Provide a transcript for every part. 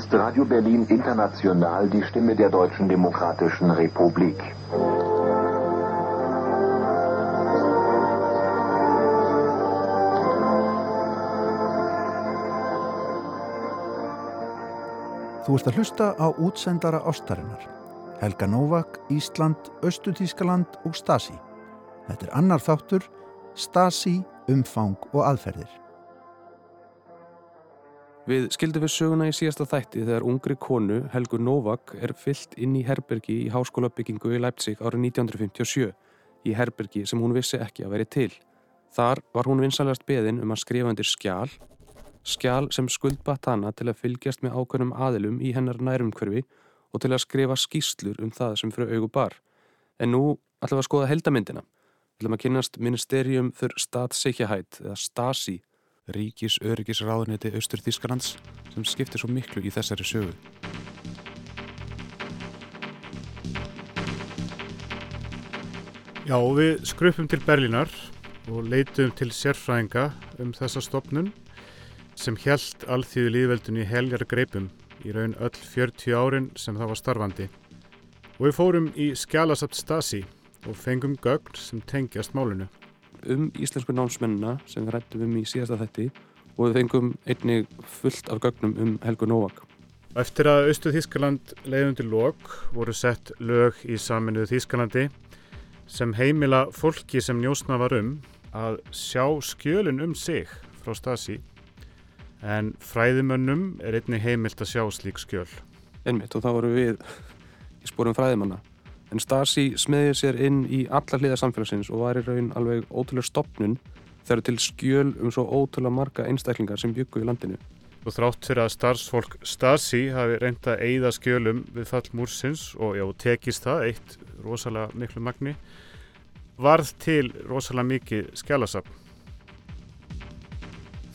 ist Radio Berlin International die Stimme der Deutschen Demokratischen Republik. Þú ert að hlusta á útsendara ástarinnar. Helga Novak, Ísland, Östutískaland og Stasi. Þetta er annar þáttur, Stasi, umfang og aðferðir. Við skildum við söguna í síðasta þætti þegar ungri konu, Helgu Novak, er fyllt inn í herbergi í háskólabyggingu í Leipzig árið 1957, í herbergi sem hún vissi ekki að veri til. Þar var hún vinsalegast beðin um að skrifa undir skjál skjál sem skuldbatt hana til að fylgjast með ákveðnum aðilum í hennar nærumkverfi og til að skrifa skýslur um það sem fyrir augu bar. En nú ætlum við að skoða heldamindina. Við ætlum að kynast Ministerium för Staatssicherheit eða Stasi, ríkis öryggisráðuneti Östur Þískarlands sem skiptir svo miklu í þessari sögu. Já, við skrupum til Berlínar og leitum til sérfræðinga um þessa stopnun sem helt alþýðu líðveldunni heljar greipum í raun öll 40 árin sem það var starfandi. Og við fórum í skjálasapt Stasi og fengum gögn sem tengjast málunu. Um íslensku námsmennina sem við rættum um í síðasta þetti og við fengum einnig fullt af gögnum um Helgu Novak. Eftir að Östu Þískaland leiðundi lok voru sett lög í saminuðu Þískalandi sem heimila fólki sem njósna var um að sjá skjölun um sig frá Stasi en fræðimönnum er einnig heimilt að sjá slík skjöl. Einmitt og þá voru við í spórum fræðimanna. En Stasi smiðir sér inn í alla hliða samfélagsins og var í raun alveg ótrúlega stopnun þegar til skjöl um svo ótrúlega marga einstaklingar sem byggu í landinu. Og þrátt fyrir að starfsfólk Stasi hafi reynda að eigða skjölum við fall múrsins og já, tekist það eitt rosalega miklu magni, varð til rosalega mikið skjálasapn.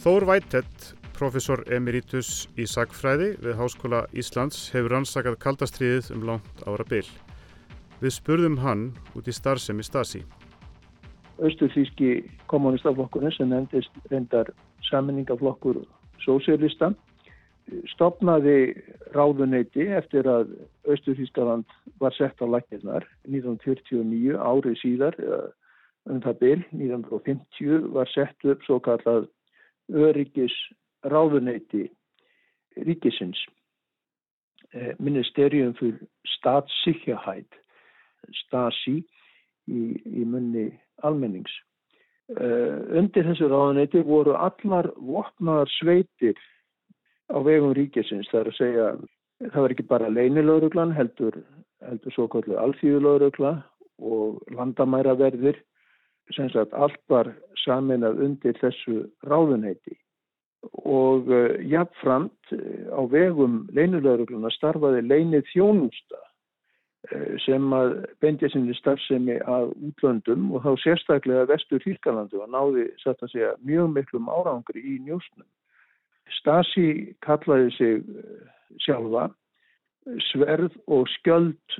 Þór Vætett Professor Emeritus í Sagfræði við Háskóla Íslands hefur rannsakað kaldastriðið um langt ára byll. Við spurðum hann út í starfsemi Stasi. Östurþíski kommunistaflokkurinn sem nefndist reyndar saminingaflokkur sósélista stopnaði ráðuneyti eftir að Östurþískaland var sett á læknirnar 1949 árið síðar um það byll 1950 var sett upp svo kallað öryggis ráðuneyti ríkisins eh, Ministerium fyrir Staatssicherheit Stasi í, í munni almennings. Uh, undir þessu ráðuneyti voru allar vopnaðar sveitir á vegum ríkisins. Það er að segja það var ekki bara leynilögruglan heldur, heldur svo kallu alþjóðlögrugla og landamæraverðir. Sem sagt allt var saminað undir þessu ráðuneyti. Og uh, jafnframt uh, á vegum leinulöðurugluna starfaði leinið þjónusta sem að bendi sinni starfsemi að útlöndum og þá sérstaklega vestur Hýrkalandu og náði satt að segja mjög miklum árangri í njósnum. Stasi kallaði sig sjálfa sverð og skjöld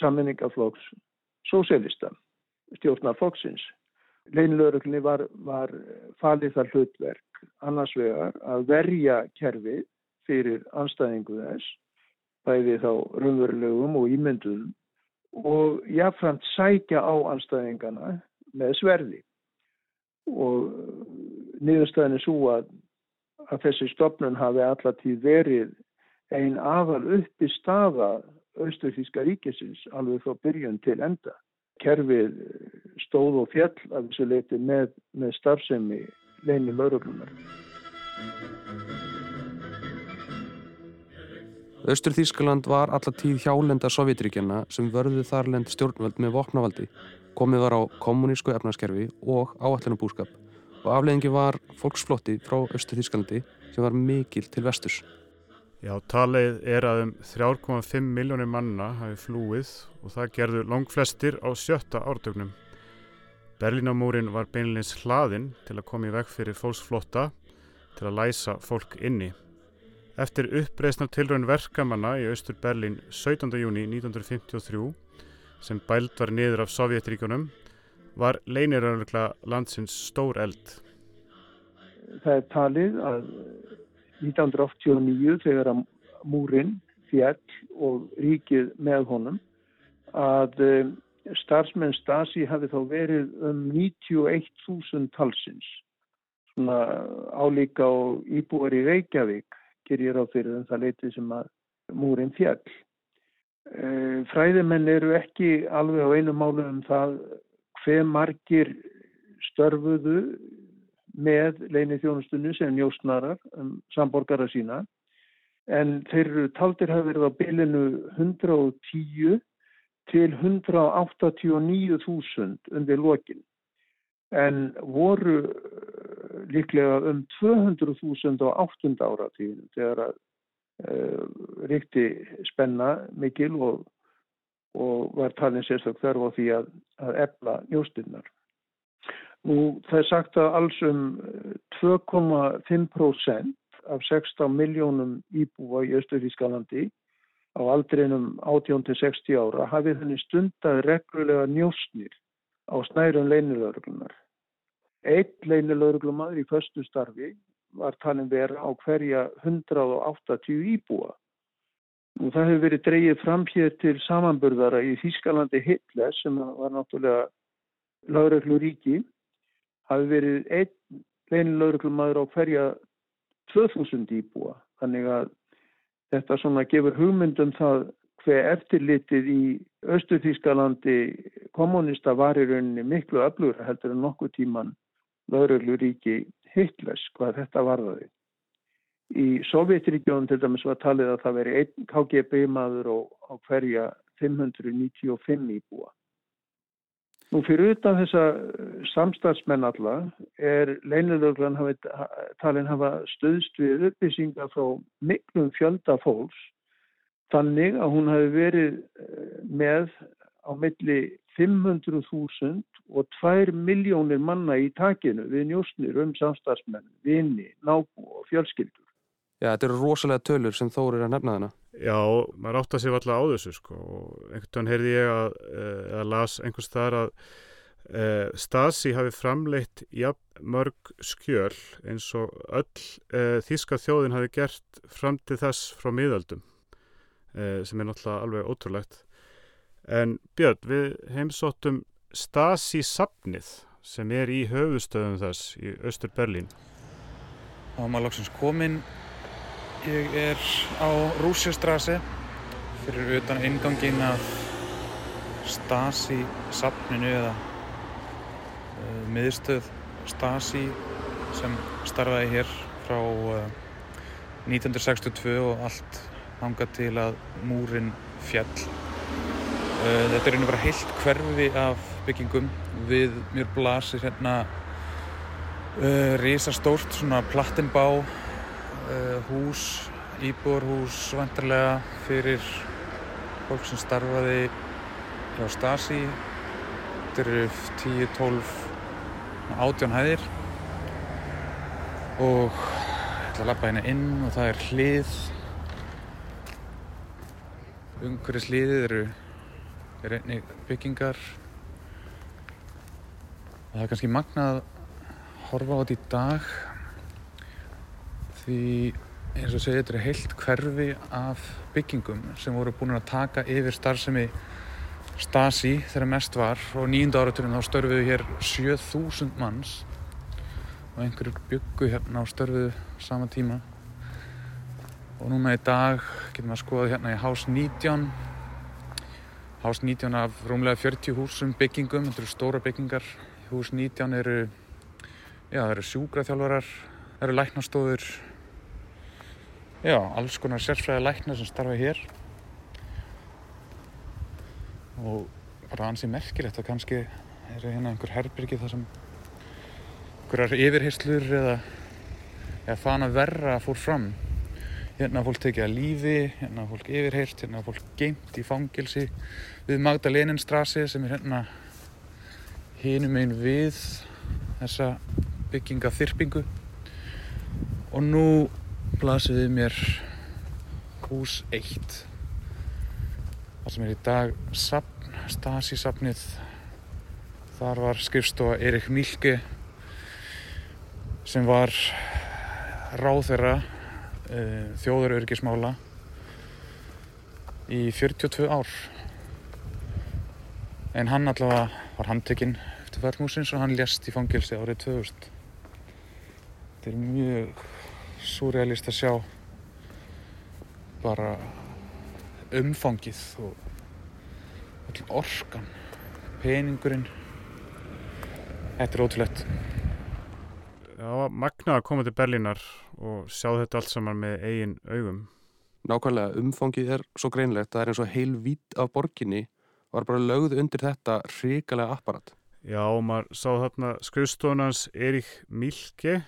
samminningaflokks sósélista stjórnar fólksins. Leinilöðuruglunni var, var falið þar hlutverk annars vegar að verja kerfið fyrir anstæðingu þess, bæði þá raunverulegum og ímynduðum og jáfnframt sækja á anstæðingana með sverði. Og niðurstæðin er svo að, að þessi stopnun hafi allatíð verið einn afal uppi staða Östurþíska ríkisins alveg frá byrjun til enda. Kerfið stóð og fjall af þessu leiti með, með starfsemi leini lauruglunar. Östur Þískaland var alla tíð hjálenda Sovjetríkjana sem vörðu þarlend stjórnvöld með vopnavaldi. Komið var á kommunísku efnarskerfi og áallinabúskap og afleggingi var fólksflotti frá Östur Þískalandi sem var mikil til vesturs. Já, talið er að um 3,5 miljónir manna hafi flúið og það gerðu langflestir á sjötta ártögnum. Berlínamúrin var beinleins hlaðinn til að koma í veg fyrir fólksflotta til að læsa fólk inni. Eftir uppreysnar tilraun verkamanna í austur Berlín 17. júni 1953 sem bælt var niður af Sovjetríkunum var leiniröðurlega landsins stór eld. Það er talið að 1989 þegar múrin fjall og ríkið með honum að um, starfsmenn Stasi hafi þá verið um 91.000 talsins svona álíka og íbúar í Reykjavík ger ég ráð fyrir um það leiti sem að múrin fjall. Uh, fræðimenn eru ekki alveg á einu málu um það hver margir störfuðu með leinið þjónustunni sem njóstnarar um samborgara sína en þeir taldir hafa verið á bylinu 110 til 189.000 undir lokin en voru líklega um 200.000 á 8. áratíðinu þegar að uh, ríkti spenna mikil og, og var talin sérstaklega þörf á því að, að efla njóstinnar. Nú það er sagt að alls um 2,5% af 16 miljónum íbúa í Östurískalandi á aldrinum 18-60 ára hafið henni stundað reglulega njóstnir á snærum leinilörglunar. Eitt leinilörglumadur í förstu starfi var talin vera á hverja 180 íbúa. Nú, það hefur verið dreyið fram hér til samanburðara í Þískalandi Hitler sem var náttúrulega lauröklu ríki hafi verið einn leinilörglumadur á hverja 2000 íbúa. Þannig að þetta svona gefur hugmyndum það hver eftirlitið í Östu-Þískalandi kommunista var í rauninni miklu öflugur heldur en nokkuð tíman laurögluríki Hitlers hvað þetta varðaði. Í Sovjetríkjónum til dæmis var talið að það veri einn KGB maður á, á hverja 595 íbúa. Nú fyrir utan þessa samstagsmenn alla er leinilöglan talin hafa stöðst við upplýsingar frá miklum fjölda fólks þannig að hún hafi verið með á milli 500.000 og 2 miljónir manna í takinu við njóstnir um samstagsmenn, vini, nábú og fjölskyldur. Já, þetta eru rosalega tölur sem Þór er að nefna þarna. Já, maður átt að sé alltaf á þessu sko og einhvern veginn heyrði ég að, að las einhvers þar að e, Stasi hafi framleitt jafn mörg skjöl eins og öll e, þíska þjóðin hafi gert fram til þess frá miðaldum e, sem er náttúrulega alveg ótrúlegt. En Björn, við heimsóttum Stasi-safnið sem er í höfustöðum þess í Östur Berlín. Þá er maður lóksins kominn Ég er á Rúsjastrasi fyrir utan ingangin af Stasi-safninu eða uh, miðstöð Stasi sem starfaði hér frá uh, 1962 og allt hanga til að múrin fjall. Uh, þetta er einu bara heilt hverfi af byggingum. Við mér blasir hérna risastórt svona plattinbá Uh, hús, íbúrhús vantarlega fyrir fólk sem starfaði hjá Stasi. Þetta eru 10, 12 átjón hæðir. Og ég ætla að lappa hérna inn og það er hlið. Umhverjus hliðið eru er einni byggingar. Og það er kannski magnað að horfa á þetta í dag því eins og segja þetta er heilt hverfi af byggingum sem voru búin að taka yfir starfsemi Stasi þegar mest var. Og nýjunda áraturinn þá störfiðu hér 7000 manns og einhverjur byggu hérna á störfiðu sama tíma. Og núna í dag getum við að skoða hérna í Hás 19 Hás 19 af rúmlega 40 húsum byggingum, þetta eru stóra byggingar. Hús 19 eru já eru sjúkraþjálfarar það eru læknastofur. Já, alls konar sérfræði lækna sem starfa hér. Og bara ansið merkilegt að kannski er hérna einhver herbyrgi þar sem einhverjar yfirheyslur eða, eða fana verra fór fram hérna fólk tekið að lífi hérna fólk yfirheyst, hérna fólk geimt í fangilsi við Magdaleninstrasi sem er hérna hinum einn við þessa bygginga þyrpingu og nú blasið við mér hús 1 þar sem er í dag sapn, Stasi-sapnið þar var skrifstofa Erik Milke sem var ráð þeirra e, þjóðarörgismála í 42 ár. En hann allavega var handtekinn eftir fallmúsins og hann lést í fangilsi árið 2000 þetta er mjög surrealist að sjá bara umfangið og orkan peningurinn. Þetta er ótrúlegt Já, magnað að koma til Berlínar og sjá þetta allt saman með eigin augum. Nákvæmlega, umfangið er svo greinlegt það er eins og heil vít af borginni var bara lögð undir þetta hrikalega apparat. Já, og maður sá þarna skrifstónans Erik Milke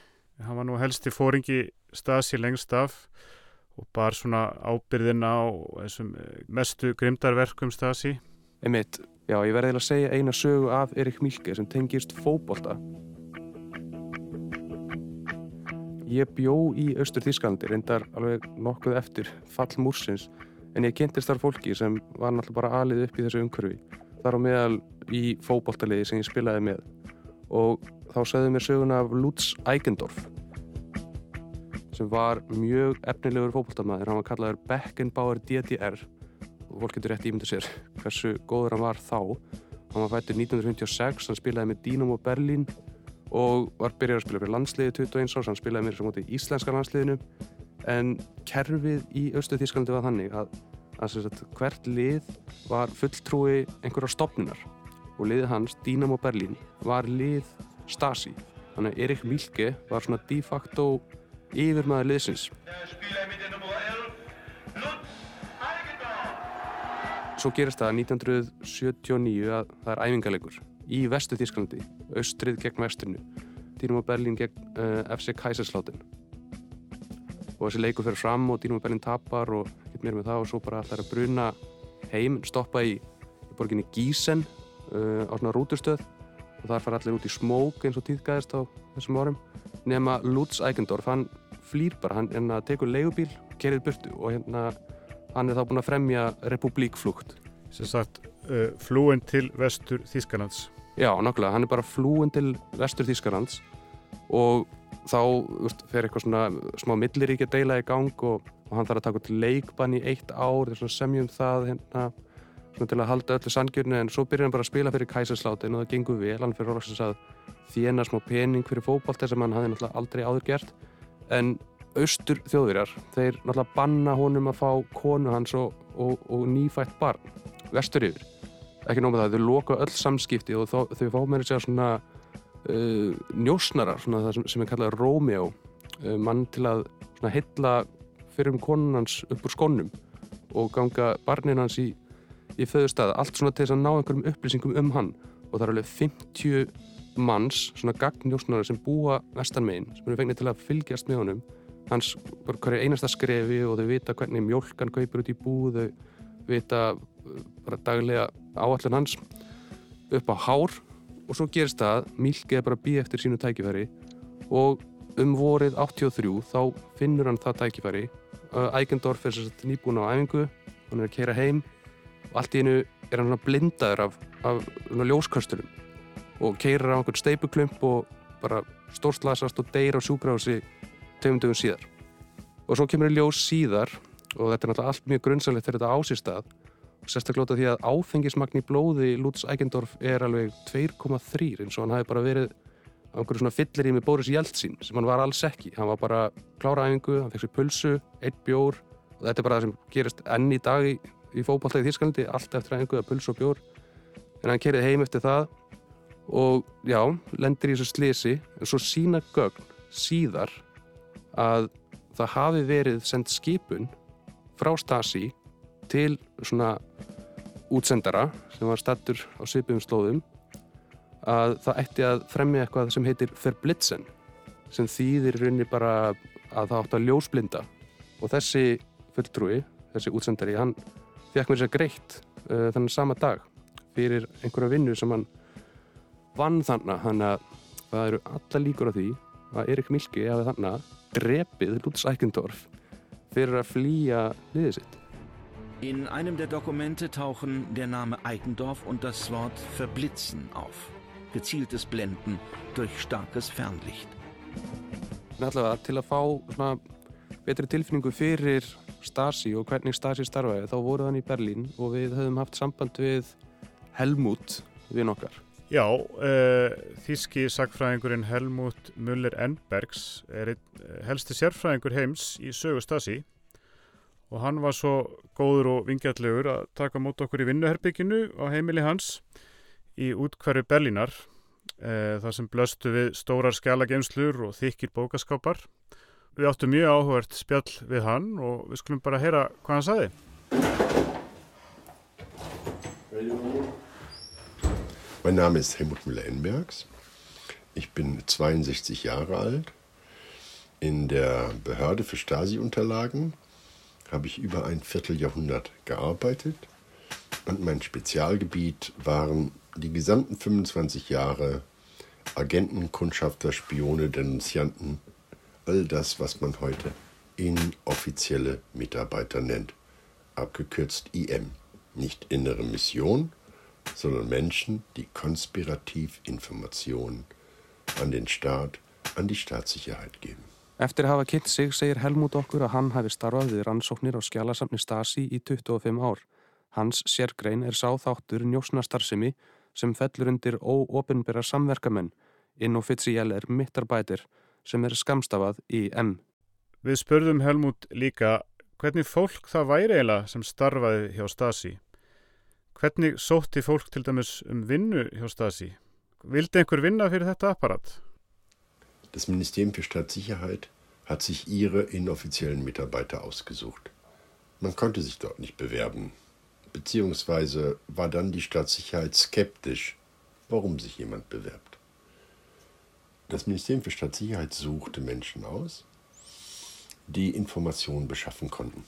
hann var nú helsti fóringi stasi lengst af og bar svona ábyrðin á þessum eh, mestu grimdarverkum stasi. Einmitt, já, ég verði að segja eina sögu af Erik Milke sem tengist fókbólta Ég bjó í Östur Þískalandi, reyndar alveg nokkuð eftir fall múrsins, en ég kynntist þar fólki sem var náttúrulega bara alið upp í þessu umhverfi. Þar á meðal í fókbóltaliði sem ég spilaði með og þá sögðu mér söguna af Lutz Eigendorf sem var mjög efnilegur fókbóltamæður. Hann var kallaður Beckenbauer DDR og fólk getur rétt ímynda sér hversu góður hann var þá. Hann var fættur 1956, hann spilaði með Dynamo Berlin og var byrjað að spila fyrir landsliði 21 árs, hann spilaði mér sem móti í íslenska landsliðinu en kerfið í Östu Þísklandi var þannig að, að sagt, hvert lið var fulltrúi einhverja stopninar og liðið hans, Dynamo Berlin, var lið Stasi. Þannig að Erik Milke var svona de facto yfirmaður liðsins. Svo gerist það 1979 að það er æfingarleikur í vestu Þísklandi, austrið gegn vesturnu, Dínum og Berlín gegn uh, eh, FC Kaiserslautern. Og þessi leiku fyrir fram og Dínum og Berlín tapar og getur mér með það og svo bara ætlar að bruna heim, stoppa í, í borginni Gísen uh, á svona rútustöð og þar fara allir út í smók eins og tíðgæðist á þessum árum. Nefna Lutz Eigendorf, hann flýr bara, hann hérna, tekur leigubíl, kerir burtu og hérna hann er þá búinn að fremja republikflugt. Sem sagt, uh, flúin til vestur Þískanlands. Já, nákvæmlega, hann er bara flúin til vestur Þískarlands og þá veist, fer eitthvað svona smá milliríkja deila í gang og, og hann þarf að taka til leikbann í eitt ár, semjum það hérna, til að halda öllu sangjörnu en svo byrjar hann bara að spila fyrir kæsarslátin og það gengur vel, hann fyrir orðsins að þjena smá pening fyrir fókbalt þess að hann hafði náttúrulega aldrei áður gert. En austur þjóðverjar, þeir náttúrulega banna honum að fá konu hans og, og, og nýfætt barn vestur yfir ekki nómið það, þau loka öll samskipti og þau, þau fá þess að svona uh, njósnarar, svona það sem, sem er kallað Rómjó, uh, mann til að heilla fyrir um konunans upp úr skónum og ganga barnin hans í, í föðustæða, allt svona til þess að ná einhverjum upplýsingum um hann. Og það er alveg 50 manns, svona gagnjósnarar sem búa vestanmegin, sem eru fengnið til að fylgjast með honum, hans hverju einasta skrefi og þau vita hvernig mjölkan kaupir út í búð, þau vita bara daglega áallin hans upp á hár og svo gerist það Milke er bara bí eftir sínu tækifæri og um vorið 83 þá finnur hann það tækifæri. Ægendorf er sérstaklega nýbúin á æfingu hann er að kera heim og allt í hennu er hann blindaður af, af ljóskastunum og keirir á einhvern steipuklump og bara stórslasast og deyr á sjúgrási tegundugum síðar. Og svo kemur í ljós síðar og þetta er náttúrulega allt mjög grunnsalegt þegar þetta ásýrstað sérstaklega því að áfengismagn í blóði Lutz Eigendorf er alveg 2,3 eins og hann hafi bara verið á einhverju svona fyllir í með Boris Jeltsin sem hann var alls ekki, hann var bara kláraæfingu, hann fekk sér pulsu, eitt bjór. Og þetta er bara það sem gerist enn í dag í, í fókbaltæði Þísklandi, allt eftir æfingu að pulsu og bjór, en hann kerið heim eftir það og já, lendir í þessu slisi en svo sína gögn síðar að það hafi verið sendt skipun frá Stasi til svona útsendara sem var stattur á svipum slóðum að það ætti að fremja eitthvað sem heitir Verblitzen sem þýðir rauninni bara að það átti að ljósblinda. Og þessi fulltrúi, þessi útsendari hann fekk mér sér greitt uh, þannig sama dag fyrir einhverja vinnu sem hann vann þannig þannig að það eru alla líkur á því að Erik Milki hafi þannig drepið Lutz Eikendorf fyrir að flýja liðið sitt In einem der Dokumente tauchen der Name Eigendorf und das Wort verblitzen auf. Gezieltes Blenden durch starkes Fernlicht. Allavega til að fá svona betri tilfinningu fyrir Stasi og hvernig Stasi starfaði þá voru hann í Berlín og við höfum haft samband við Helmut við nokkar. Já, uh, þíski sagfræðingurinn Helmut Müller-Enbergs er einn eh, helsti sérfræðingur heims í sögu Stasi og hann var svo góður og vingjallegur að taka mót okkur í vinnuherbygginu á heimili hans í útkverfi Berlínar e, þar sem blöstu við stórar skjálagemslur og þykir bókaskápar. Við áttum mjög áhugert spjall við hann og við skulum bara heyra hvað hann sagði. Mein Name ist Helmut Müller-Enbergs. Ich bin 62 Jahre alt. In der Behörde für Stasi-Unterlagen habe ich über ein Vierteljahrhundert gearbeitet und mein Spezialgebiet waren die gesamten 25 Jahre Agenten, Kundschafter, Spione, Denunzianten, all das, was man heute inoffizielle Mitarbeiter nennt, abgekürzt IM. Nicht innere Mission, sondern Menschen, die konspirativ Informationen an den Staat, an die Staatssicherheit geben. Eftir að hafa kynnt sig segir Helmut okkur að hann hafi starfað við rannsóknir á skjálasamni Stasi í 25 ár. Hans sérgrein er sáþáttur njósnastarsimi sem fellur undir óopinbera samverkamenn inofficiell er mittarbætir sem er skamstafað í M. Við spurðum Helmut líka hvernig fólk það væri eiginlega sem starfaði hjá Stasi. Hvernig sótti fólk til dæmis um vinnu hjá Stasi? Vildi einhver vinna fyrir þetta apparat? Das Ministerium für Staatssicherheit hat sich ihre inoffiziellen Mitarbeiter ausgesucht. Man konnte sich dort nicht bewerben. Beziehungsweise war dann die Staatssicherheit skeptisch, warum sich jemand bewerbt. Das Ministerium für Staatssicherheit suchte Menschen aus, die Informationen beschaffen konnten.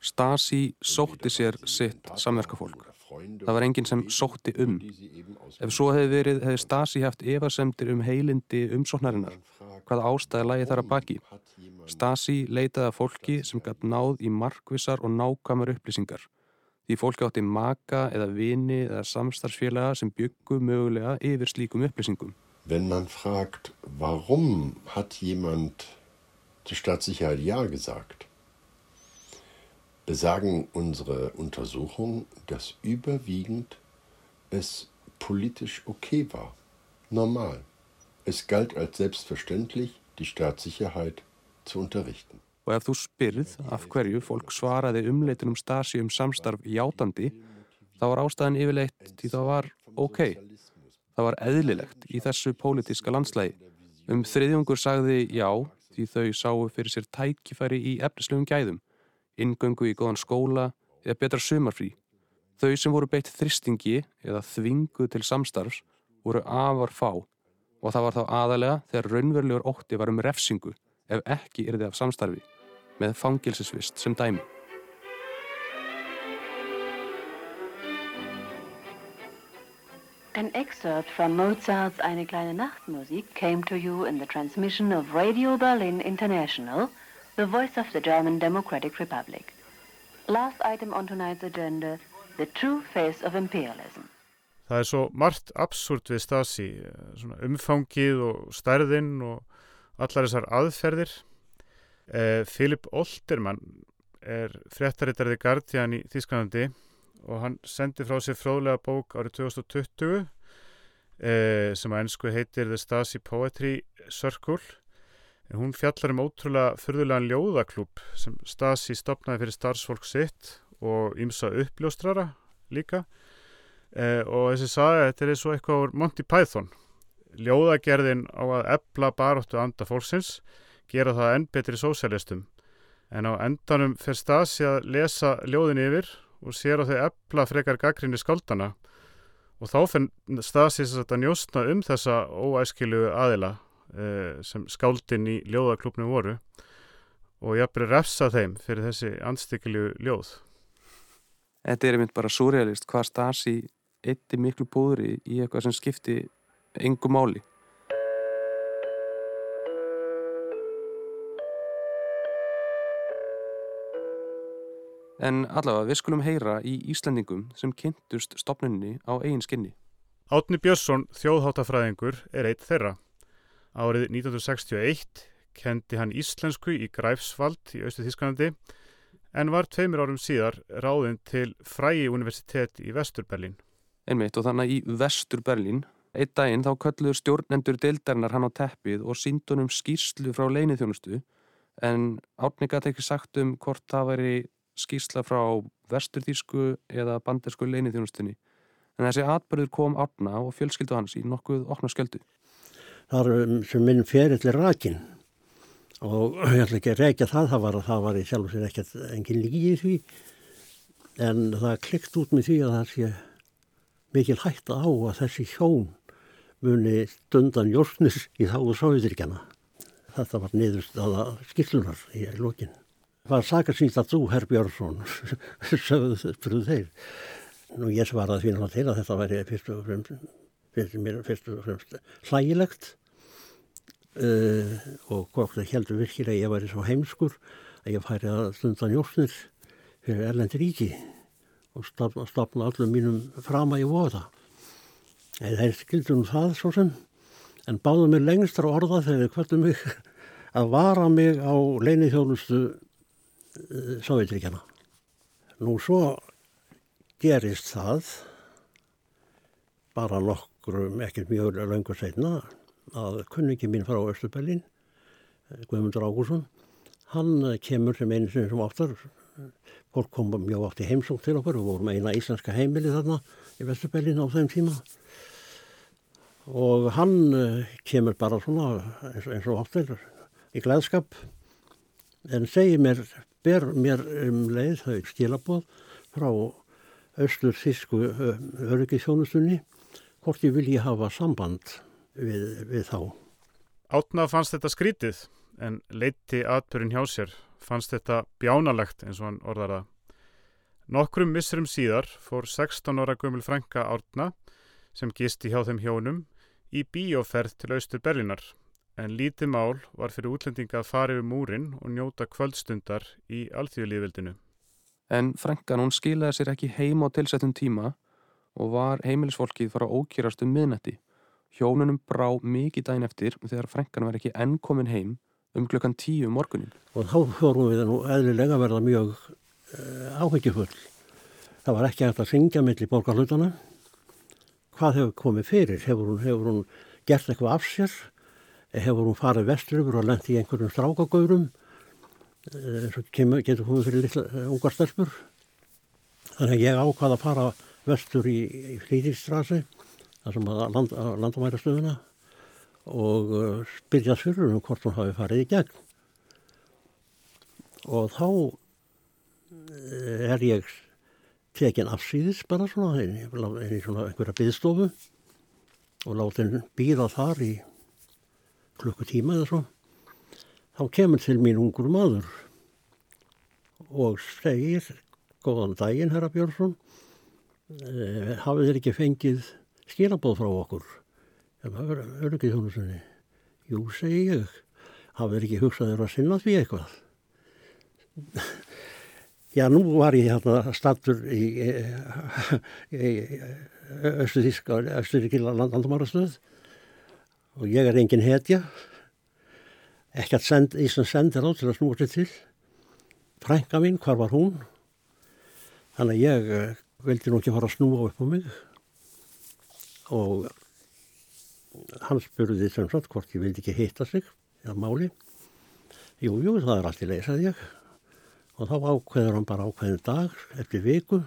Stasi sótti sér sitt samverkafólk. Það var enginn sem sótti um. Ef svo hefði verið, hefði Stasi haft efasemtir um heilindi umsóknarinnar. Hvaða ástæði lagi þar að baki? Stasi leitaði að fólki sem gætt náð í markvissar og nákvæmur upplýsingar. Því fólki átti maka eða vini eða samstarfsfélaga sem byggu mögulega yfir slíkum upplýsingum. Wenn man fragt, warum hat jemand zur Staatssicherheit Ja gesagt, besagen unsere Untersuchungen, dass überwiegend es politisch okay war, normal. Es galt als selbstverständlich, die Staatssicherheit zu unterrichten. Og ef þú spyrð af hverju fólk svaraði umleitunum stasi um samstarf játandi, þá var ástæðan yfirleitt því það var ok. Það var eðlilegt í þessu pólitiska landslægi. Um þriðjungur sagði já því þau sáu fyrir sér tækifæri í efnislegum gæðum ingöngu í góðan skóla eða betra sumarfrí. Þau sem voru beitt þristingi eða þvingu til samstarfs voru afar fá og það var þá aðalega þegar raunverulegur ótti var um refsingu ef ekki yrði af samstarfi með fangilsisvist sem dæmi. An excerpt from Mozart's Eine kleine Nachtmusik came to you in the transmission of Radio Berlin International the voice of the German Democratic Republic. Last item on tonight's agenda, the true face of imperialism. Það er svo margt absúrt við Stasi, umfangið og stærðinn og allar þessar aðferðir. Eh, Philip Oltermann er fréttarittarði Guardian í Þískanandi og hann sendi frá sér fróðlega bók árið 2020 eh, sem að ennsku heitir The Stasi Poetry Circle En hún fjallar um ótrúlega fyrðulegan ljóðaklúb sem Stasi stopnaði fyrir starfsfólk sitt og ymsa uppljóstrara líka. Eh, og þessi saga, þetta er og eitthvað úr Monty Python. Ljóðagerðin á að ebla baróttu anda fólksins, gera það enn betri sósjálistum. En á endanum fer Stasi að lesa ljóðin yfir og sér á þau ebla frekar gaggrinni skaldana. Og þá fenn Stasi að njóstna um þessa óæskilu aðila uh, sem skáldin í ljóðaklubnum voru og ég hafði refsa þeim fyrir þessi anstíkilju ljóð. Þetta er einmitt bara surrealist hvað Stasi eitti miklu búðri í eitthvað sem skipti engum máli. En allavega, við skulum heyra í Íslandingum sem kynntust stopninni á eigin skinni. Átni Björnsson, þjóðháttafræðingur, er eitt þeirra. Árið 1961 kendi hann íslensku í Græfsvald í Östu Þísklandi en var tveimur árum síðar ráðinn til Fræi Universitet í Vestur-Berlín. Einmitt og þannig í Vestur-Berlín Eitt daginn þá kölluður stjórnendur deildarinnar hann á teppið og síndunum skýrslu frá leinithjónustu en Átni gæti ekki sagt um hvort það væri skýrsla frá vesturþýsku eða bandersku leinithjónustunni. En þessi atbyrður kom Átna og fjölskyldu hans í nokkuð okna sköldu. Það er um, sem minn ferillir rakin og ég ætla ekki að reykja það, það var, það var í sjálf og sér ekkert engin lígi í því en það klikt út með því að það sé mikil hægt á að þessi hjón muni stundan jórnir í þáðu Sovjetrikjana. Þetta var niðurstaða skillunar í lókin. Það var sakarsýnt að þú, Herr Björnsson, sögðu fyrir þeir. Nú ég svaraði því náttúrulega til að þetta væri fyrst og fremst, fyrst og fremst hlægilegt uh, og hvort það heldur virkilega að ég væri svo heimskur að ég færi að stundan jórnir fyrir erlendi ríki og stopna allum mínum frama í voða. En þeir skildum það svo sem, en báðu mér lengstra orða þegar þeir kvöldum mig að vara mig á leini þjónustu uh, eh, Sovjetríkjana. Nú svo gerist það, bara nokkrum, ekkert mjög löngu setna, að kunningi mín frá Östubellin, eh, Guðmundur Ágússon, hann kemur sem einu sem áttar, fólk kom mjög átt í heimsók til okkur, við vorum eina íslenska heimili þarna í Östubellin á þeim tíma. Og hann uh, kemur bara svona eins, eins og áttir í glæðskap en segir mér, ber mér um leið þau stílabóð frá austur þísku öryggisjónustunni hvort ég vilji hafa samband við, við þá. Átna fannst þetta skrítið en leiti atbyrjun hjá sér fannst þetta bjánalegt eins og hann orðar það. Nokkrum missurum síðar fór 16 ára gömul frænka Átna sem gisti hjá þeim hjónum í bíóferð til austur Berlinar en lítið mál var fyrir útlendinga að fara yfir múrin og njóta kvöldstundar í alþjóðlíðveldinu. En Frankan hún skilaði sér ekki heim á tilsettum tíma og var heimilisfólkið fara ókýrast um miðnetti. Hjónunum brá mikið dægin eftir þegar Frankan var ekki enn komin heim um klukkan tíu morgunin. Og þá fórum við nú eðlilega verða mjög uh, áhyggjufull. Það var ekki hægt að syngja millir borgarlutana hvað hefur komið fyrir, hefur hún, hefur hún gert eitthvað af sér, hefur hún farið vestur yfir og lendt í einhverjum strákagaurum, eh, eins og getur komið fyrir litla eh, ungar stelpur. Þannig að ég ákvaði að fara vestur í, í Flýðirstrasi, þar sem að land, landamæra stöðuna og uh, eh, spyrjast fyrir um hvort hún hafi farið í gegn. Og þá er ég tekin afsýðis bara svona inn í svona einhverja byðstofu og láti henn býða þar í klukkutíma eða svo þá kemur til mín ungur maður og segir góðan daginn herra Björnsson eh, hafið þér ekki fengið skilabóð frá okkur. En það verður ekki þjónu sinni jú segi ég. Hafið þér ekki hugsaður að sinna því eitthvað? Já, nú var ég hérna stattur í, í, í Östuríska, Östuríkila landamárastöð og ég er engin hetja, ekkert send, í sem sendir á til að snúa sér til. Frænka mín, hvar var hún? Þannig að ég uh, vildi nú ekki fara að snúa upp á mig og hann spurði sem sagt hvort ég vildi ekki hitta sig, eða máli. Jú, jú, það er allt í leið, sagði ég. Og þá ákveður hann bara ákveðin dag eftir viku.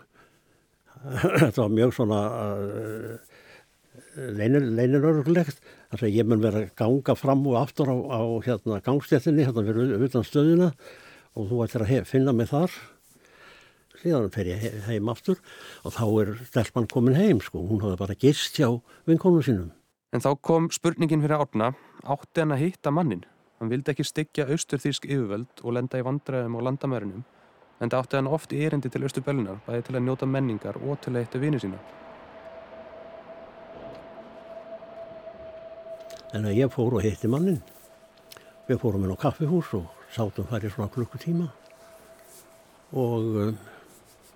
Þetta var mjög svona uh, leinirörglegt þannig að ég mun vera ganga fram og aftur á, á hérna, gangstéttinni hérna fyrir utan stöðuna og þú ættir að finna mig þar síðan fer ég heim aftur og þá er stelpann komin heim sko, hún hafði bara gist hjá vinkonu sínum. En þá kom spurningin fyrir árna, átti hann að hitta mannin? Hann vildi ekki styggja austurþýrsk yfirvöld og lenda í vandræðum á landamærunum en það átti hann oft í erindi til Östubellunar, bæði til að njóta menningar og til að eitta vini sína. En að ég fór og hitti mannin. Við fórum inn á kaffihús og sátum þar í svona klukkutíma og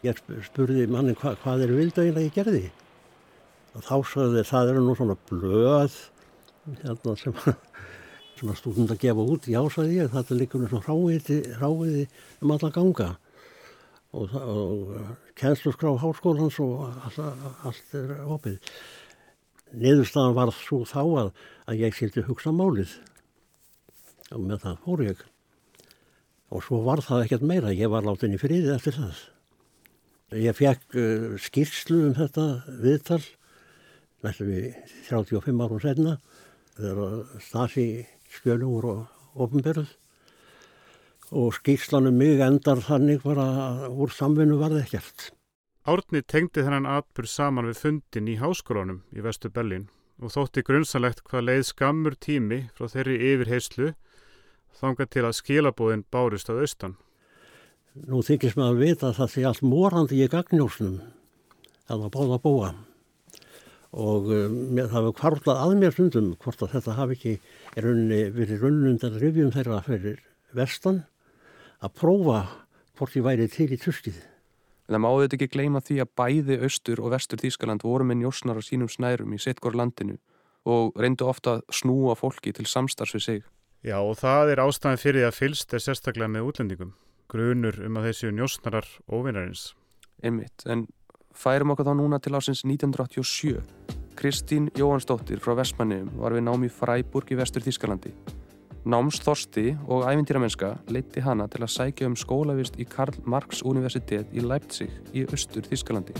ég spurði mannin hva, hvað er vildauðin að ég gerði. Og þá sagði það eru nú svona blöð hérna sem svona stúdund að gefa út, já sagði ég, þetta liggur með svona ráiði um alla ganga og, og kennsluskrá háskólans og allt, allt er opið. Niðurstaðan var svo þá að, að ég sildi hugsa málið og með það fór ég. Og svo var það ekkert meira, ég var látin í friði eftir það. Ég fekk uh, skýrslu um þetta viðtal, næstum við 35 árum senna, þegar Stasi skjölum voru ofnbyrð og skýrslanum mig endar þannig bara úr samvinnu varði ekkert. Árni tengdi þennan atbyrð saman við fundin í háskólanum í vestu Bellin og þótti grunnsanlegt hvað leið skammur tími frá þeirri yfirheyslu þanga til að skilabóðin bárist að austan. Nú þykist maður vita að það sé allt morandi í gagnjósnum að það báða búa og um, það hefur kvarlað að mér stundum hvort að þetta hafi ekki runni, verið runnundar rifjum þeirra fyrir vestan að prófa hvort ég væri til í tröstið. En það má auðvitað ekki gleyma því að bæði austur og vestur Þískaland voru með njósnar á sínum snærum í sittgór landinu og reyndu ofta að snúa fólki til samstarfs við sig. Já og það er ástæðan fyrir því að fylst er sérstaklega með útlendingum. Grunur um að þessu njósnarar óvinnarins. Einmitt, en færum okkur þá núna til ásins 1987. Kristín Jóhansdóttir frá Vestmanniðum var við námi Fræburg í vestur Þískalandi. Námsþorsti og ævintýramennska leiti hana til að sækja um skólavist í Karl Marx Universitet í Leipzig í austur Þískalandi.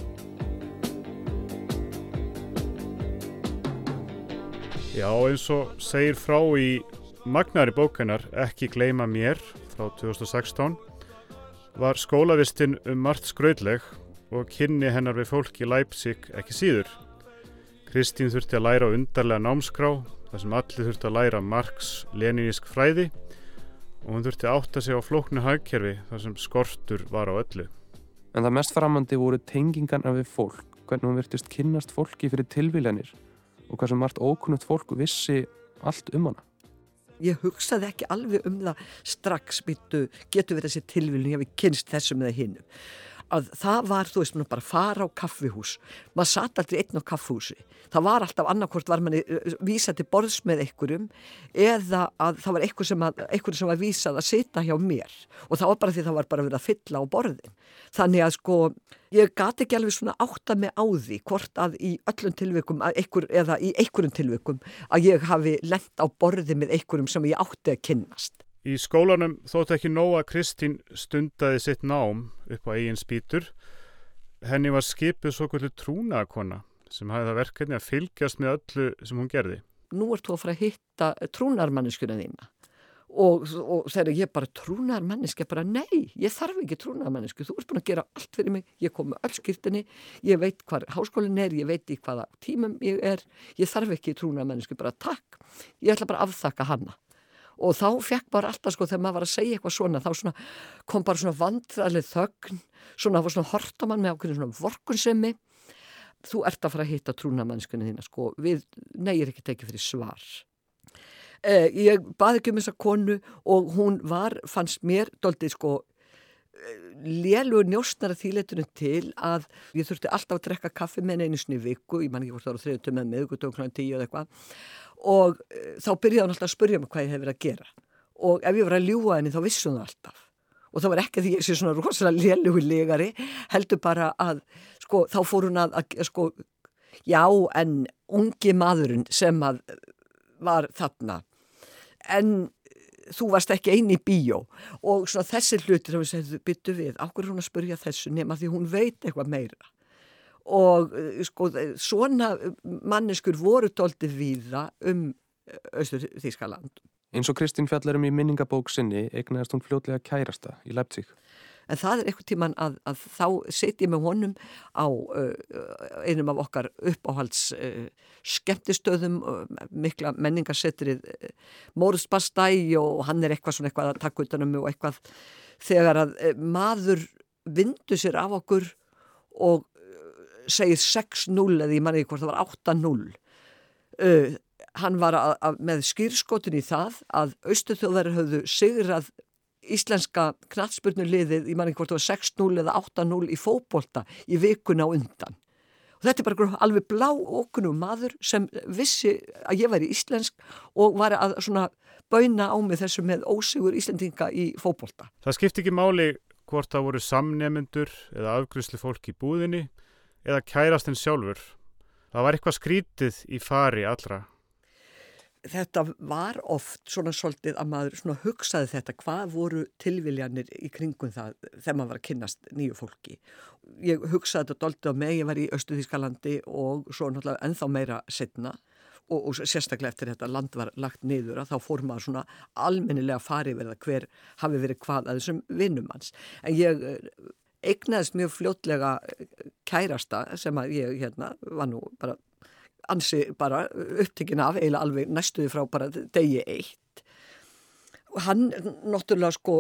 Já, eins og segir frá í magnari bókennar Ekki gleima mér frá 2016 var skólavistinn um margt skraudleg og kynni hennar við fólk í Leipzig ekki síður. Kristín þurfti að læra undarlega námskrá þar sem allir þurfti að læra Marx leninísk fræði og hún þurfti að átta sig á flóknu hagkerfi þar sem skortur var á öllu. En það mest framandi voru tengingarna við fólk, hvernig hún virtist kynnast fólki fyrir tilvílanir og hvað sem margt ókunnugt fólk vissi allt um hana. Ég hugsaði ekki alveg um það strax byttu, getur við þessi tilvílun, ég hef kynst þessum eða hinnum að það var, þú veist, bara fara á kaffihús. Maður satt aldrei einn á kaffihúsi. Það var alltaf annarkort var manni eh, vísað til borðs með einhverjum eða að það var einhver sem, að, einhver sem var vísað að sita hjá mér. Og það var bara því það var bara verið að fylla á borðin. Þannig að sko ég gati ekki alveg svona átta mig á því hvort að í öllum einhver, eða í einhverjum tilvikum að ég hafi lent á borði með einhverjum sem ég átti að kynnast Í skólanum þótt ekki nóg að Kristín stundaði sitt nám upp á eigin spýtur. Henni var skipið svo kvöldu trúnaðakonna sem hafði það verkefni að fylgjast með öllu sem hún gerði. Nú ert þú að fara að hitta trúnarmanneskuna þína. Og, og þegar ég bara trúnarmanneski bara nei, ég þarf ekki trúnarmannesku, þú ert búin að gera allt fyrir mig, ég kom með öll skiptinni, ég veit hvað háskólinn er, ég veit í hvaða tímum ég er, ég þarf ekki trúnarmannesku, bara takk, ég ætla bara að afþakka hanna og þá fekk bara alltaf sko þegar maður var að segja eitthvað svona þá svona, kom bara svona vandræðileg þögn. Svona, var svona hortamann með ákveðin svona vorkunsemi þú ert að fara að hitta trúnamannskunni þína sko. Við negir ekki tekið fyrir svar. Eh, ég baði ekki um þessa konu og hún var, fannst mér doldið sko lélugur njóstnara þýleitunum til að ég þurfti alltaf að drekka kaffi með einu snið viku, ég man ekki hvort það var þriðutum með meðgutum kl. 10 eða eitthvað og uh, þá byrjaði hann alltaf að spurja mig hvað ég hef verið að gera. Og ef ég var að ljúa henni þá vissum það alltaf. Og það var ekki því ég sé svona rosalega lélugur legari heldur bara að sko þá fór hún að, að sko já en ungi maðurinn sem að var þarna en þú varst ekki eini í bíó. Og svona þessi hlutir þá við segðum byttu við, ákveður hún að spurja þessu nema því hún veit eitthvað meira og eh, sko svona manneskur voru tóltið víða um Östur Þískaland. Eins og Kristín Fjallarum í minningabók sinni eignast hún fljótlega kærasta í Leipzig. En það er eitthvað tíman að, að þá setjum við honum á uh, einum af okkar uppáhalds uh, skemmtistöðum, uh, mikla menningarsettrið Mórsbastæ og hann er eitthvað svona eitthvað að taka utanum og eitthvað þegar að maður vindu sér af okkur og segir 6-0 eða ég manni hvort það var 8-0 uh, hann var að, að, með skýrskotin í það að austuþjóðar höfðu sigrað íslenska knatsspurnuliðið, ég manni hvort það var 6-0 eða 8-0 í fókbólta í vikuna undan. Og þetta er bara alveg blá okkunum maður sem vissi að ég væri íslensk og var að svona bauna á mig þessu með ósigur íslendinga í fókbólta Það skipti ekki máli hvort það voru samnemendur eða afgrysli fólk í búðinni eða kærastinn sjálfur. Það var eitthvað skrítið í fari allra. Þetta var oft svona svolítið að maður svona hugsaði þetta hvað voru tilviljanir í kringum það þegar maður var að kynast nýju fólki. Ég hugsaði þetta doldið á mig, ég var í Östuðískalandi og svo náttúrulega ennþá meira setna og, og sérstaklega eftir þetta land var lagt niður að þá fór maður svona almennilega farið verða hver hafi verið hvað að þessum vinnum hans. En ég eignaðist mjög fljótlega eh, kærasta sem að ég hérna var nú bara ansi bara upptekinn af eiginlega alveg næstuði frá bara degi eitt og hann náttúrulega sko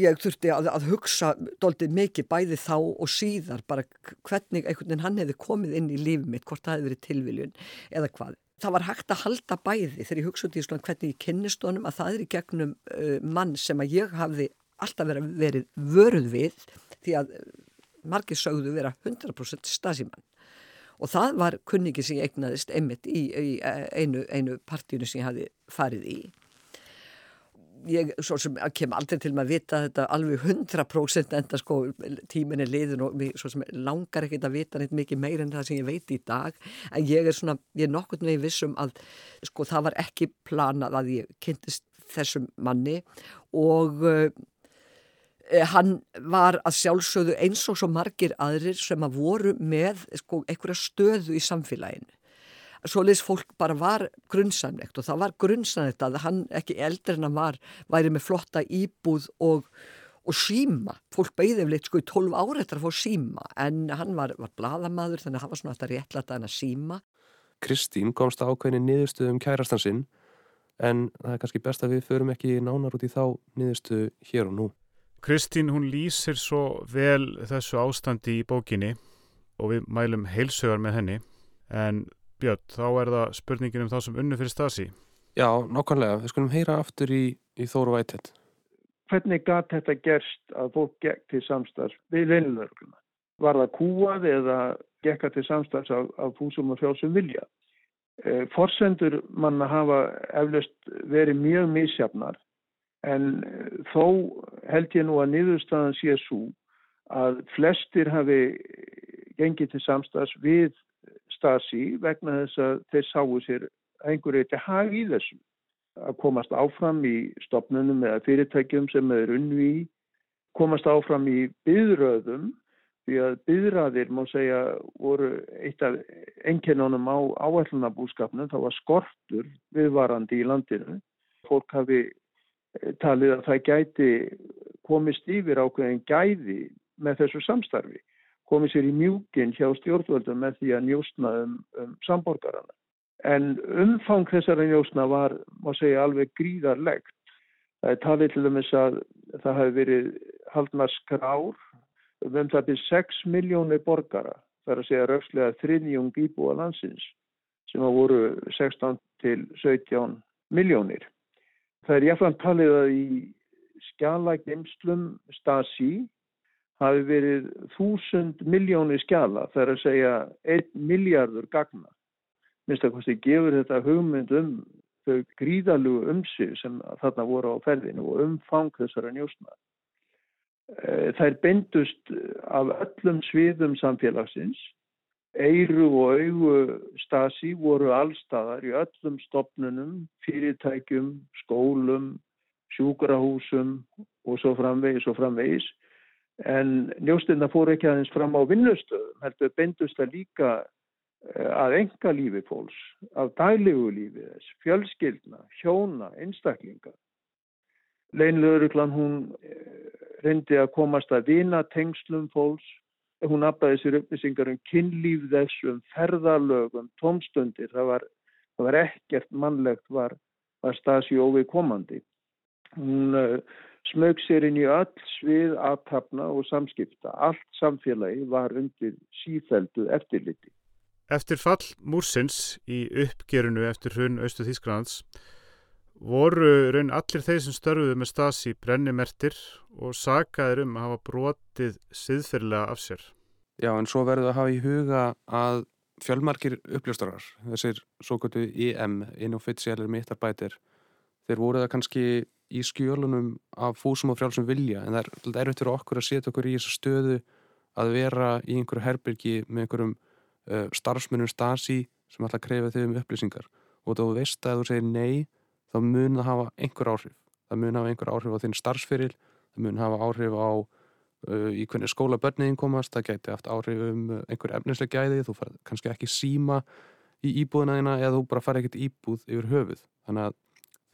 ég þurfti að, að hugsa doldið mikið bæði þá og síðar bara hvernig einhvern veginn hann hefði komið inn í lífið mitt, hvort það hefði verið tilviljun eða hvað. Það var hægt að halda bæði þegar ég hugsaði svona hvernig ég kynnist honum að það er í gegnum uh, mann sem að ég hafði alltaf verið, verið vöruð við því að margir sögðu vera 100% stasimann og það var kunningi sem ég eignaðist einmitt í, í einu, einu partíinu sem ég hafi farið í. Ég kem aldrei til að vita þetta alveg 100% enda sko tíminni liðin og svo sem langar ekkert að vita neitt mikið meir en það sem ég veit í dag. En ég er svona, ég er nokkurt með vissum að sko það var ekki planað að ég kynntist þessum manni og Eh, hann var að sjálfsögðu eins og svo margir aðrir sem að voru með sko, einhverja stöðu í samfélaginu. Svoleiðis fólk bara var grunnsamlegt og það var grunnsamlegt að hann ekki eldri en hann var, væri með flotta íbúð og, og síma. Fólk beigði eflitt sko í 12 ára eftir að fá síma en hann var, var bladamadur þannig að hann var svona alltaf réttlætt að hann að síma. Kristín komst ákveðin niðurstuðum kærastansinn en það er kannski best að við förum ekki nánar út í þá niðurstuðu hér og nú. Kristín hún lýsir svo vel þessu ástandi í bókinni og við mælum heilsögar með henni en Björn, þá er það spurningin um þá sem unnu fyrir stasi. Já, nokkvæmlega. Við skulum heyra aftur í, í Þóru Vætett. Hvernig gæt þetta gerst að fólk gekk til samstags við leinilörgluna? Var það kúað eða gekka til samstags af, af fúsum og frjálsum vilja? E, forsendur manna hafa eflaust verið mjög mísjafnar en eh, þó held ég nú að niðurstaðan sé svo að flestir hafi gengið til samstags við stasi vegna þess að þeir sáu sér einhverju eitthvað hag í þessu. Að komast áfram í stopnunum eða fyrirtækjum sem er unnu í komast áfram í byðröðum því að byðraðir má segja voru eitt af enginnunum á áallunabúskapnum þá var skortur viðvarandi í landinu. Fólk hafi talið að það gæti komist yfir ákveðin gæði með þessu samstarfi, komið sér í mjúkin hjá stjórnvöldum með því að njóstna um, um samborgarana. En umfang þessara njóstna var, má segja, alveg gríðarlegt. Það er talið til dæmis að það hafi verið haldna skrár um það byrð 6 miljónir borgara, það er að segja raukslega þriðjung íbúa landsins sem að voru 16 til 17 miljónir. Það er jáfnframt talið að í skjalageimslum Stasi hafi verið þúsund miljónir skjala, það er að segja einn miljardur gagna. Minnst að hvað þið gefur þetta hugmynd um þau gríðalugu umsig sem þarna voru á ferðinu og umfang þessara njósna. Eh, það er beindust af öllum sviðum samfélagsins Eiru og augu stasi voru allstaðar í öllum stopnunum, fyrirtækjum, skólum, sjúkrahúsum og svo framvegis og framvegis. En njóstinna fór ekki aðeins fram á vinnustöðum, heldur bendust það líka eh, að enga lífi fólks, af daglegu lífi þess, fjölskyldna, hjóna, einstaklinga. Leinlauruglan hún eh, reyndi að komast að vina tengslum fólks hún afbæði sér upplýsingar um kynlíf þessum, ferðarlögum, tómstundir, það var, það var ekkert mannlegt var, var stasi óvið komandi. Hún uh, smög sér inn í öll svið aðtapna og samskipta. Allt samfélagi var undir sífældu eftirliti. Eftir fall Múrsins í uppgerunu eftir hrun Östu Þísklands voru raun allir þeir sem störfuðu með stasi brennimertir og sagaðir um að hafa brotið siðferðilega af sér. Já, en svo verður það að hafa í huga að fjölmarkir uppljóstarar, þessir svo kvöldu IM, inoffícialir mittarbætir, þeir voru það kannski í skjölunum af fúsum og frjálsum vilja en það er erfitt fyrir okkur að setja okkur í þessu stöðu að vera í einhverju herbyrgi með einhverjum uh, starfsmunum stasi sem alltaf krefið þau um upplýsingar og þú veist að þú segir nei þá mun það hafa einhver áhrif það mun hafa einhver áhrif á þinn starfsfyril það mun hafa áhrif á uh, í hvernig skóla börniðin komast það geti haft áhrif um uh, einhver efnisleg gæði þú far kannski ekki síma í íbúðina þína eða þú bara fari ekkert íbúð yfir höfuð þannig að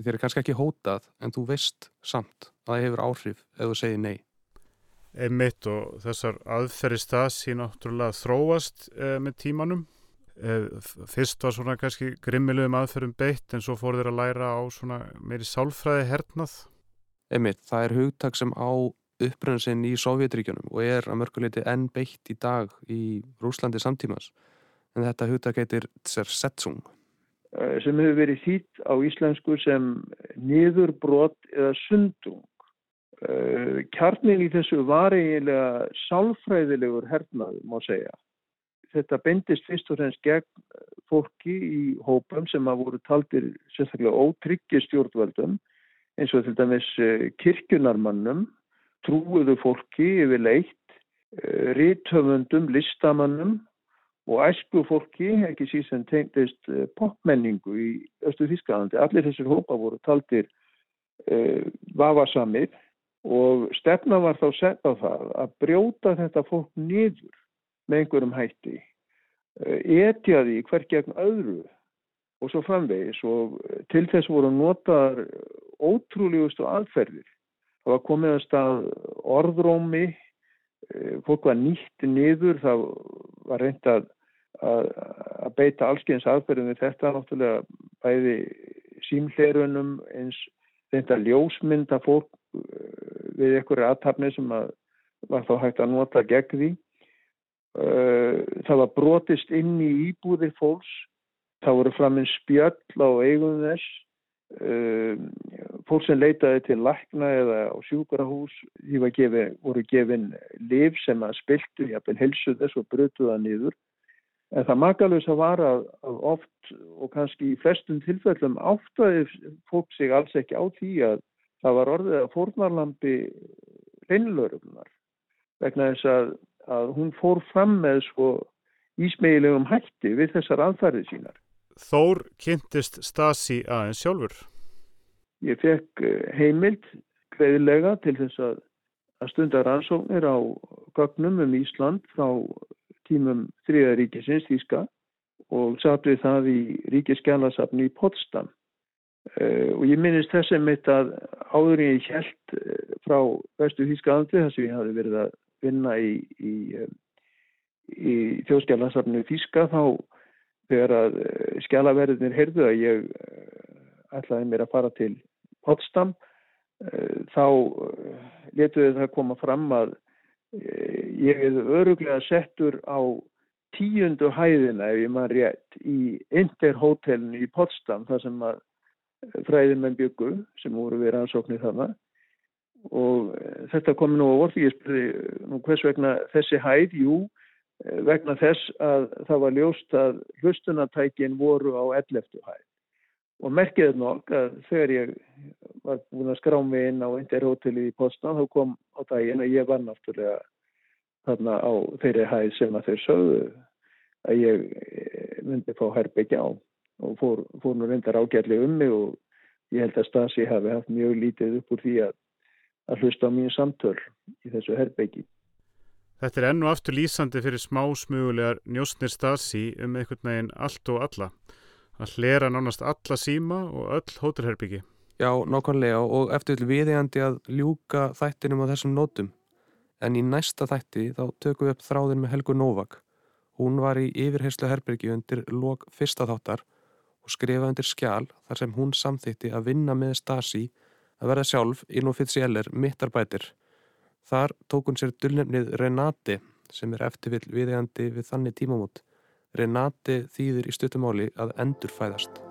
þér er kannski ekki hótað en þú veist samt að það hefur áhrif ef þú segir nei. Einmitt og þessar aðferðist það sín náttúrulega þróast eh, með tímanum. Eh, fyrst var svona kannski grimmilegum aðferðum beitt en svo fór þeir að læra á svona meiri sálfræði hernað. Einmitt, það er hugtak sem á uppröðinsinn í Sovjetríkjunum og er að mörguleiti enn beitt í dag í Rúslandi samtímas en þetta hugtak heitir Tsersetsung. Eh, sem hefur verið þýtt á íslensku sem niðurbrot eða sundung. Eh, kjarnin í þessu var eiginlega sálfræðilegur hernaðu, má segja. Þetta bendist fyrst og fremst gegn fólki í hópum sem að voru taldir sérstaklega ótryggi stjórnvöldum eins og til dæmis eh, kirkjunarmannum, trúuðu fólki yfir leitt, ríthöfundum, listamannum og æsku fólki, ekki síðan tegndist popmenningu í Östu Þísklandi. Allir þessir hópa voru taldir uh, vafarsamir og stefna var þá sett á það að brjóta þetta fólk niður með einhverjum hætti, uh, etja því hver gegn öðru og svo framvegis og til þess voru notaðar ótrúlegustu aðferðir. Það var komið að stað orðrómi, fólk var nýtt niður, það var reynd að að, að beita allskyns aðferðum við þetta náttúrulega bæði símleirunum eins þetta ljósmynda fólk við einhverju aðtapni sem að var þá hægt að nota gegn því. Uh, það var brotist inn í íbúðir fólks, það voru framinn spjöll á eigum þess, uh, fólk sem leitaði til lakna eða á sjúkrahús, gefi, voru gefin liv sem að spiltu, jáfnveil helsu þess og brutuða niður. En það makalösa var að, að oft og kannski í flestum tilfellum áttaði fólk sig alls ekki á því að það var orðið að fórnarlampi reynlörugnar vegna þess að, að hún fór fram með svo ísmeilegum hætti við þessar aðfærið sínar. Þór kynntist Stasi aðeins sjálfur? Ég fekk eh, heimild greiðilega til þess að, að stundar ansóknir á gögnum um Ísland frá tímum þriða ríkisins Þíska og satt við það í ríkiskjálasafni í Potsdam uh, og ég minnist þess að mitt að áður ég held uh, frá vestu Þíska andri þess að ég hafi verið að vinna í, í, í þjóðskjálasafni Þíska þá þegar að skjálaverðinir heyrðu að ég ætlaði mér að fara til Potsdam þá letuði það koma fram að ég hefði öruglega settur á tíundu hæðina ef ég maður rétt í Interhotelinu í Potsdam þar sem að fræðimenn byggu sem voru verið ansóknir þarna og eh, þetta kom nú á orði, ég spurði nú hvers vegna þessi hæð, jú eh, vegna þess að það var ljóst að hlustunatækin voru á 11. hæð og merkiðið nokk að þegar ég var búin að skrá mig inn á Interhoteli í Potsdam þá kom á daginn að ég var náttúrulega þarna á þeirri hæð sem að þeir sögðu að ég eh, myndi fá herbyggja á og fór, fór nú reyndar ágætli um mig og ég held að Stasi hafi haft mjög lítið upp úr því að, að hlusta á mín samtöl í þessu herbyggi. Þetta er ennu aftur lýsandi fyrir smá smugulegar njósnir Stasi um einhvern veginn allt og alla. Að hlera nánast alla síma og öll hótelherbyggi. Já, nákvæmlega og eftir viðegandi að ljúka þættinum á þessum nótum en í næsta þætti þá tökum við upp þráðin með Helgu Novak. Hún var í yfirherslu herbergi undir lok fyrsta þáttar og skrifaði undir skjál þar sem hún samþýtti að vinna með Stasi að verða sjálf fyrir sér mittarbætir. Þar tók hún sér dullnefnið Renate sem er eftirvill viðegandi við þannig tímamót. Renate þýðir í stuttumáli að endurfæðast.